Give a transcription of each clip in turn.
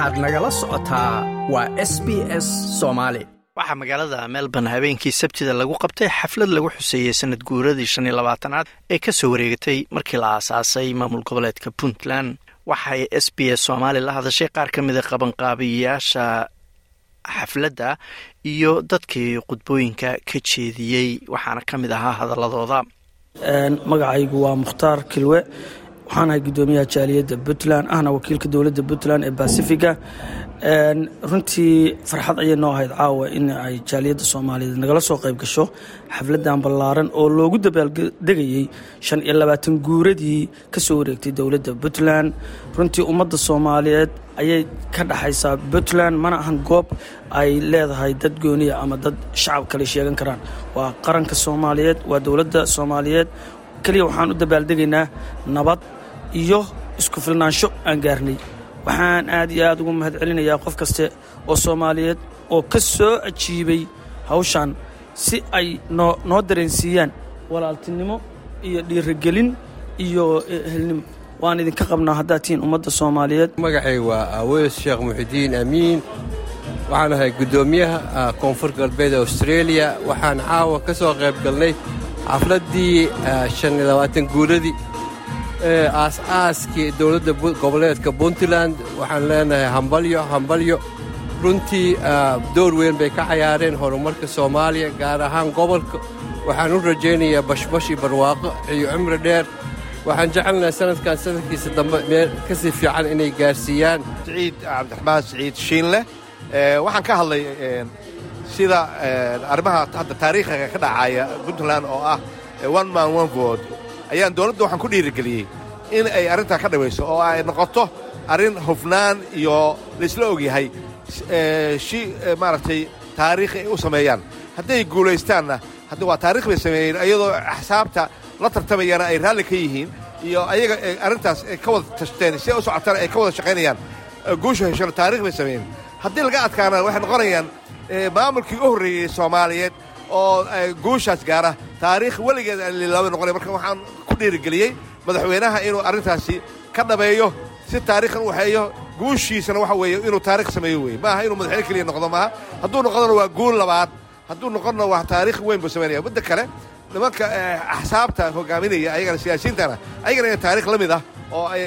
waxaad nagala socotaa waa s b s soomaali waxaa magaalada melbourne habeenkii sabtida lagu qabtay xaflad lagu xuseeyey sanad guuradii shan iyo labaatanaad ee ka soo wareegatay markii la aasaasay maamul goboleedka puntland. Waxay s b s soomaali la hadashay qaar ka mida qabanqaabiyayaasha xafladda iyo dadkii khudbooyinka ka jeediyey waxaana ka mid ahaa hadaladooda magacaygu waa mukhtaar kilwe waxaanahay guddoomiyaha jaaliyadda puntland ahna wakiilka dowladda puntland ee basifiga runtii farxad ayay noo ahayd caawa in ay jaaliyadda soomaaliyeed nagala soo qayb gasho xafladan ballaaran oo loogu dabaaldegayey shan iyo labaatan guuradii ka soo wareegtay dowladda puntland. Runtii ummadda soomaaliyeed ayay ka dhaxaysaa puntland mana ahan goob ay leedahay dad gooniya ama dad shacab kale sheegan karaan. Waa qaranka soomaaliyeed waa dowladda soomaaliyeed. Keliya waxaan u dabaaldegaynaa nabad iyo isku filnaansho aan gaarnay. Waxaan aad iyo aad ugu mahad celinayaa qof kaste oo soomaaliyeed oo ka soo ajiibay hawshan si ay noo noo dareensiiyaan walaaltinimo iyo dhiirigelin iyo helnimo waan idinka qabnaa haddaad tihiin ummadda soomaaliyeed. Magacay waa aweys sheekh muxidiin amiin. Waxaan ahay guddoomiyaha koonfur galbeed australia. Waxaan caawa ka soo qayb galnay xafladdii guuradii aas-aaskii dowladda goboleedka puntland waxaan leenahay hambalyo hambalyo. Runtii door weyn bay ka cayaareen horumarka soomaaliya gaar ahaan gobolka. Waxaan u rajaynayaa bashbash iyo barwaaqo iyo cumri dheer. Waxaan jecelnahay sanadkan sanadkiisa dambe meel ka sii fiican inay gaarsiiyaan. Siciid cabdiraxmaan siciid shiinleh waxaan ka hadlay sida arrimaha hadda taariikhiga ka dhacaya puntland oo ah one man one vote ayaan dowladda waxaan ku dhiirigeliyey in ay arrintaa ka dhawayso oo ay noqoto arrin hufnaan iyo laisla ogyahay shi maaragtay taariikhi ay u sameeyaan. Hadday guulaystaanna hadda waa taarikh bay sameeyeen iyadoo axsaabta la tartamayana ay raalli ka yihiin iyo ayaga arrintaas ay ka wada tashteen si u socotana ay ka wada shaqaynayaan guusha heshana taarikh bay sameeyeen. Haddii laga adkaana waxay noqonayaan maamulkii u horreeyey soomaaliyeed oo guushaas gaara taariikh weligeed aan lilaaba noqonay marka waxaan dhiirigeliyey madaxweynaha inuu arrintaasi ka dhabeeyo si taarikhna u waxeeyo guushiisana waxa weeye inuu taarikh sameeyo weye maaha inuu madaxweyne keliya noqdo maaha hadduu noqdona waa guul labaad hadduu noqonna waa taarikh weyn buu samaynaya midda kale nimanka axsaabta hogaaminaya ayagana siyaasiyiintana ayagana ina taarikh la mid ah oo ay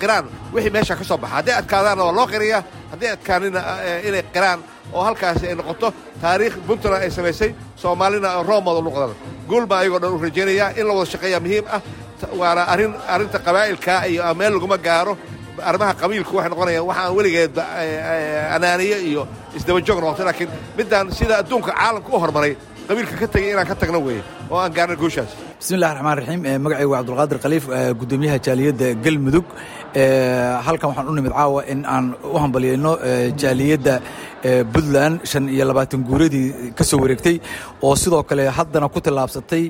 qiraan wixii meesha ka soo baxa. Hadday adkaadaanna waa loo qiriyaa hadday adkaanina inay qiraan oo halkaasi ay noqoto taariikh puntland ay samaysay soomaalina roomooda noqdaan guul baa ayagoo dhan u rajaynayaa in la wada shaqeeya muhiim ah. Waana arrin arrinta qabaa'ilka iyo meel laguma gaaro. Arrimaha qabiilku waxay noqonayaan waxaan weligeedba anaaniye iyo isdabajoog noqotay laakiin middaan sida adduunka caalamka u hormaray qabiilka ka tegay inaan ka tagno weeye oo aan gaarna guushaas bismillahi raxmaan raxiim magacaygu waa cabdulqaadir khaliif guddoomiyaha jaaliyadda galmudug. Halkan waxaan u nimid caawa in aan u hambalyayno jaaliyadda puntland shan iyo labaatan guuradii ka soo wareegtay oo sidoo kale haddana ku tallaabsatay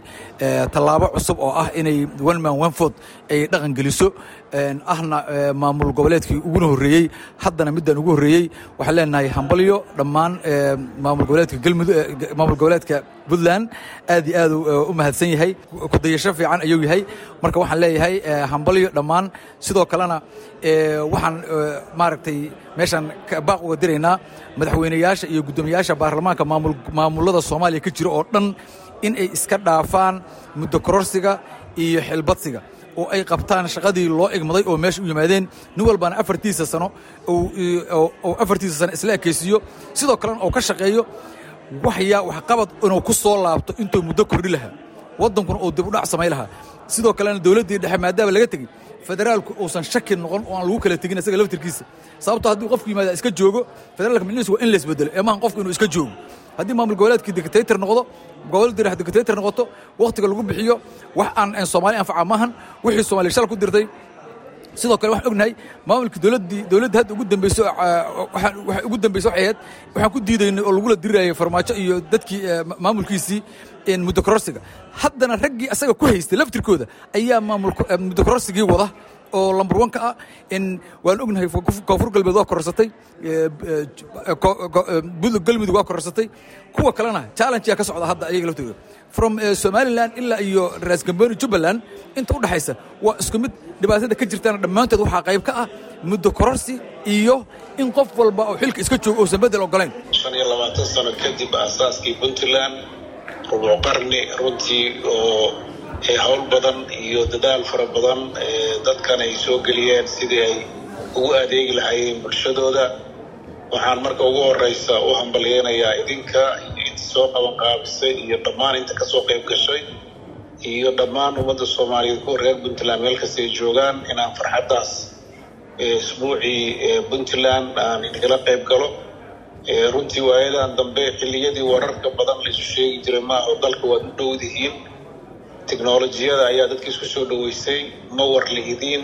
tallaabo cusub oo ah inay one man one ford ay dhaqan geliso. Ahna maamul goboleedkii uguna horreeyey haddana middan ugu horreeyey waxaan leenahay hambalyo dhammaan maamul goboleedka galmudug maamul goboleedka puntland. Aad iyo aad u mahadsan yahay kudayasho fiican ayuu yahay. Marka waxaan leeyahay hambalyo dhammaan sidoo kalena waxaan maaragtay meeshaan baaq uga diraynaa madaxweyneyaasha iyo guddoomiyayaasha baarlamaanka maamullada soomaaliya ka jira oo dhan in ay iska dhaafaan muddo kororsiga iyo xilbadsiga oo ay qabtaan shaqadii loo igmaday oo meesha u yimaadeen nin walbana afartiisa sano oo afartiisa sano isla ekaysiiyo sidoo kalena oo ka shaqeeyo waxyaa waxqabad inuu ku soo laabto intuu muddo kordhi lahaa. Waddankuna uu dib u dhac samay lahaa. Sidoo kalena dowladdii dhexe maadaama laga tegey federaalku uusan shaki noqon oo aan lagu kala tegin isaga laftirkiisa. Sababto haddii qofku yimaada iska joogo federaalka micnihiisu waa in la isbedelo ee maahan qofku inuu iska joogo. Haddii maamul goboleedkii dictator noqdo goboladii dhex dictator noqoto wakhtiga lagu bixiyo wax aan soomaali anfaca maahan wixii soomaaliya shal ku dirtay sidoo kale waxaan ognahay maamulkii dowladdii dowladda hadda ugu dambayso waxaan ugu dambayso waxay ahayd waxaan ku diidaynay oo lagula dirirayay farmaajo iyo dadkii maamulkiisii muddo kororsiga haddana raggii asaga ku haystay laftirkooda ayaa maamul muddo kororsigii wada oo lambar one ka ah in waan ognahay koonfur galbeed waa korarsatay budug galmudug waa korarsatay kuwa kalena challenge yaa ka socda hadda ayaga laftooda from somaliland ilaa iyo raasgamboni jubbaland inta u dhexaysa waa isku mid dhibaatada ka jirtana dhammaantood waxaa qayb ka ah muddo kororsi iyo in qof walba oo xilka iska joogo uusan bedel ogolayn. Shan iyo labaatan sano kadib aasaaskii puntland rubuc qarni runtii oo hawl badan iyo dadaal fara badan dadkan ay soo geliyeen sidii ay ugu adeegi lahaayeen bulshadooda. Waxaan marka ugu horeysa u hambalyeynayaa idinka inta soo qaban qaabisay iyo dhammaan inta ka soo qayb gashay iyo dhammaan ummadda soomaaliyeed kuwa reer puntland meel kasta ay joogaan inaan farxaddaas isbuucii puntland aan idigala qayb galo. Runtii waayadan dambe xilliyadii wararka badan laisu sheegi jiray maaha dalka waad u dhowdihiin teknolojiyada ayaa dadka soo dhoweysay ma war lihidiin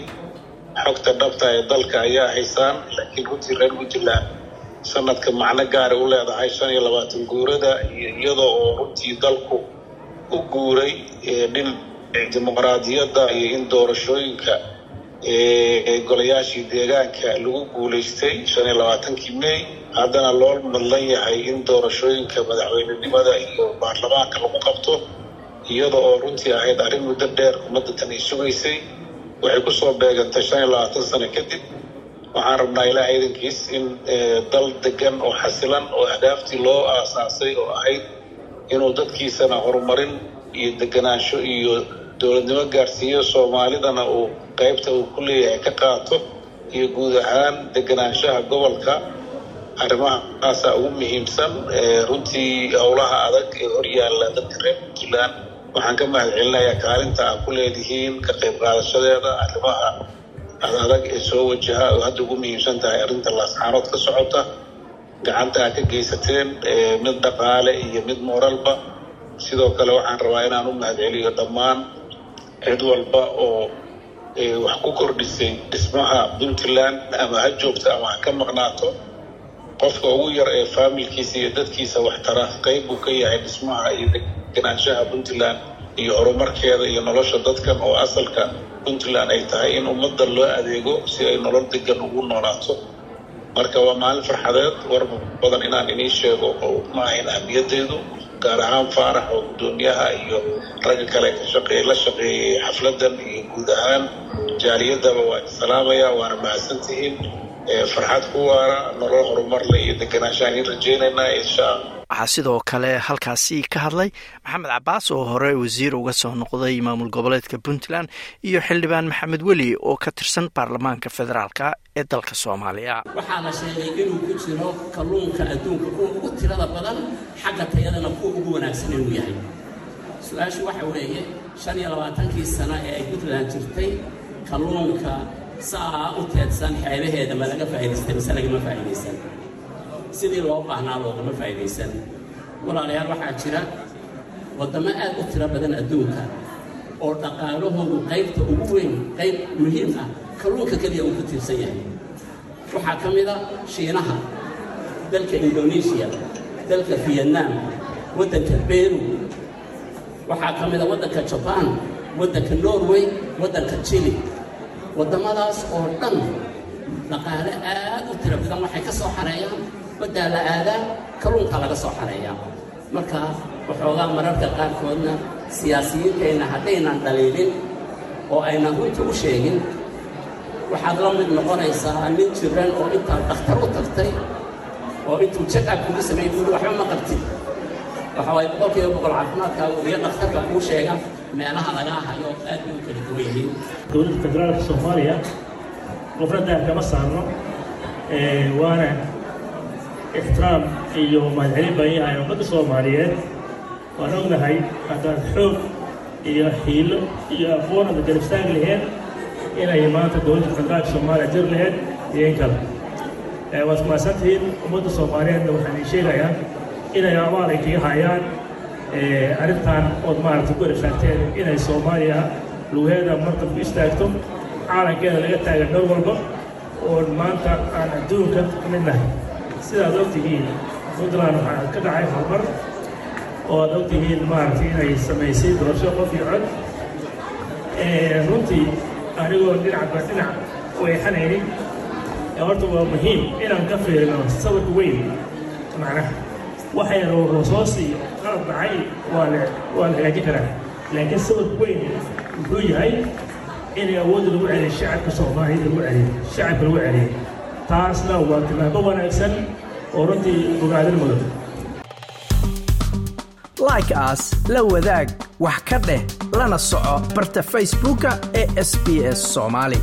xogta dhabta ee dalka ayaa haysaan laakiin runtii reer puntland sanadka macno gaara u leedahay shan iyo labaatan guurada iyo iyada oo runtii dalku u guuray dhinaca dimuqraadiyadda iyo in doorashooyinka golayaashii deegaanka lagu guulaystay shan iyo labaatankii may. Haddana loo madlan yahay in doorashooyinka madaxweynenimada iyo baarlamaanka lagu qabto iyada oo runtii ahayd arrin muddo dheer ummadda tan ay sugaysay waxay ku soo beegantay shan iyo labaatan sano kadib. Waxaan rabnaa ilaaha idankiis in dal degan oo xasilan oo ahdaaftii loo aasaasay oo ahayd inuu dadkiisana horumarin iyo deganaansho iyo dowladnimo gaarsiiyo soomaalidana uu qaybta uu ku leeyahay ka qaato iyo guud ahaan deganaanshaha gobolka. Arrimahaasaa ugu muhiimsan runtii howlaha adag ee horyaalla dadka reer puntland waxaan ka mahad celinayaa kaalinta aad ku leedihiin ka qayb qaadashadeeda arrimaha adag ee soo wajaha oo hadda ugu muhiimsan tahay arrinta laascaanood ka socota gacanta aad ka geysateen mid dhaqaale iyo mid moralba. Sidoo kale waxaan rabaa inaan u mahad dhammaan cid walba oo wax ku kordhisay dhismaha puntland ama ha joogto ama ha ka maqnaato qofka ugu yar ee faamilkiisa iyo dadkiisa wax tara qayb buu ka yahay dhismaha iyo deganaanshaha puntland iyo horumarkeeda iyo nolosha dadkan oo asalka puntland ay tahay in ummadda loo adeego si ay nolol degan ugu noolaato. Marka waa maalin farxadeed war badan inaan inii sheego oo ma ahayn ahamiyadeedu gaar ahaan faarax oo guddoomiyaha iyo ragga kale la shaqeeyey xafladan iyo guud ahaan. Jaaliyadaba waa salaamaya waana mahadsantihiin farxad ku waara nolol horumarle iyo deganaanshaan in rajeynaynaa insha waxaa sidoo kale halkaasi ka hadlay maxamed cabaas oo hore wasiir uga soo noqday maamul goboleedka puntland iyo xildhibaan maxamed weli oo ka tirsan baarlamaanka federaalka ee dalka soomaaliya. Waxaa la sheegay inuu ku jiro kalluunka adduunka kuwa ugu tirada badan xagga tayadana kuwa ugu wanaagsan inuu yahay. Su'aashu waxa weeye shan iyo labaatankii sano ee ay puntland jirtay kalluunka saa u teedsan xeebaheeda ma laga faa'idaystay mise lagama faa'iidaysan sidii loo baahnaa loogama faa'iidaysan walaalayaal waxaa jira waddamo aad u tiro badan adduunka oo dhaqaalahoodu qaybta ugu weyn qayb muhiim ah kalluunka keliya uu ku tiirsan yahay. Waxaa ka mid a shiinaha dalka indonesiya dalka vietnam waddanka beru waxaa ka mid a waddanka jabaan waddanka norway waddanka chili waddamadaas oo dhan dhaqaale aad u tiro badan waxay ka soo xareeyaan baddaa la aadaa kalluunka laga soo xareeyaa. Marka waxoogaa mararka qaarkoodna siyaasiyiinteenna haddaynan dhaliilin oo aynan runta u sheegin waxaad la mid noqonaysaa nin jiran oo intaad dhakhtar u tagtay oo intuu jagab kugu sameeyey waxba ma qabtid waxa waaye boqolkiiba boqol caafimaadkaagu iyo dhakhtarka kuu sheega meelaha lagaa hayo aad bay u kala duwan yihiin dowladda federaalka soomaaliya qofna daar kama saarno waana ixtiraam iyo mahadcelin baan yahay ummadda soomaaliyeed. Waan ognahay haddaad xoog iyo hiilo iyo aqoon ama garabstaag laheed. Inay maanta dowladda federaalka soomaaliya jir laheed iyo kale. Waad mahadsantihiin ummadda soomaaliyeedna waxaan ii sheegayaa inay abaal ay hayaan arrintan ood maaragtay ku garabsaagteen inay soomaaliya lugeeda markab ku istaagto caalankeeda laga taagan dhowr walba oo maanta aan adduunka ka mid nahay. Sidaad og tihiin puntland waxaa ka dhacay horumar oo aad og tihiin maaragtay inay samaysay doorasho qof iyo cod runtii anigoo dhinacba dhinac weexanaynin horta waa muhiim inaan ka fiirino sawirka weyn. Macnaha waxa yar qalab dhacay waa la waa la hagaajin karaa laakiin sawirka weyn wuxuu yahay inay awoodda lagu celiyo shacabka soomaaliyada lagu celiyo shacabka lagu celiyo taasna waa tilaabo wanaagsan oo runtii ogaadin mudan like aas la wadaag wax ka dheh lana soco barta facebooka ee sb s soomaali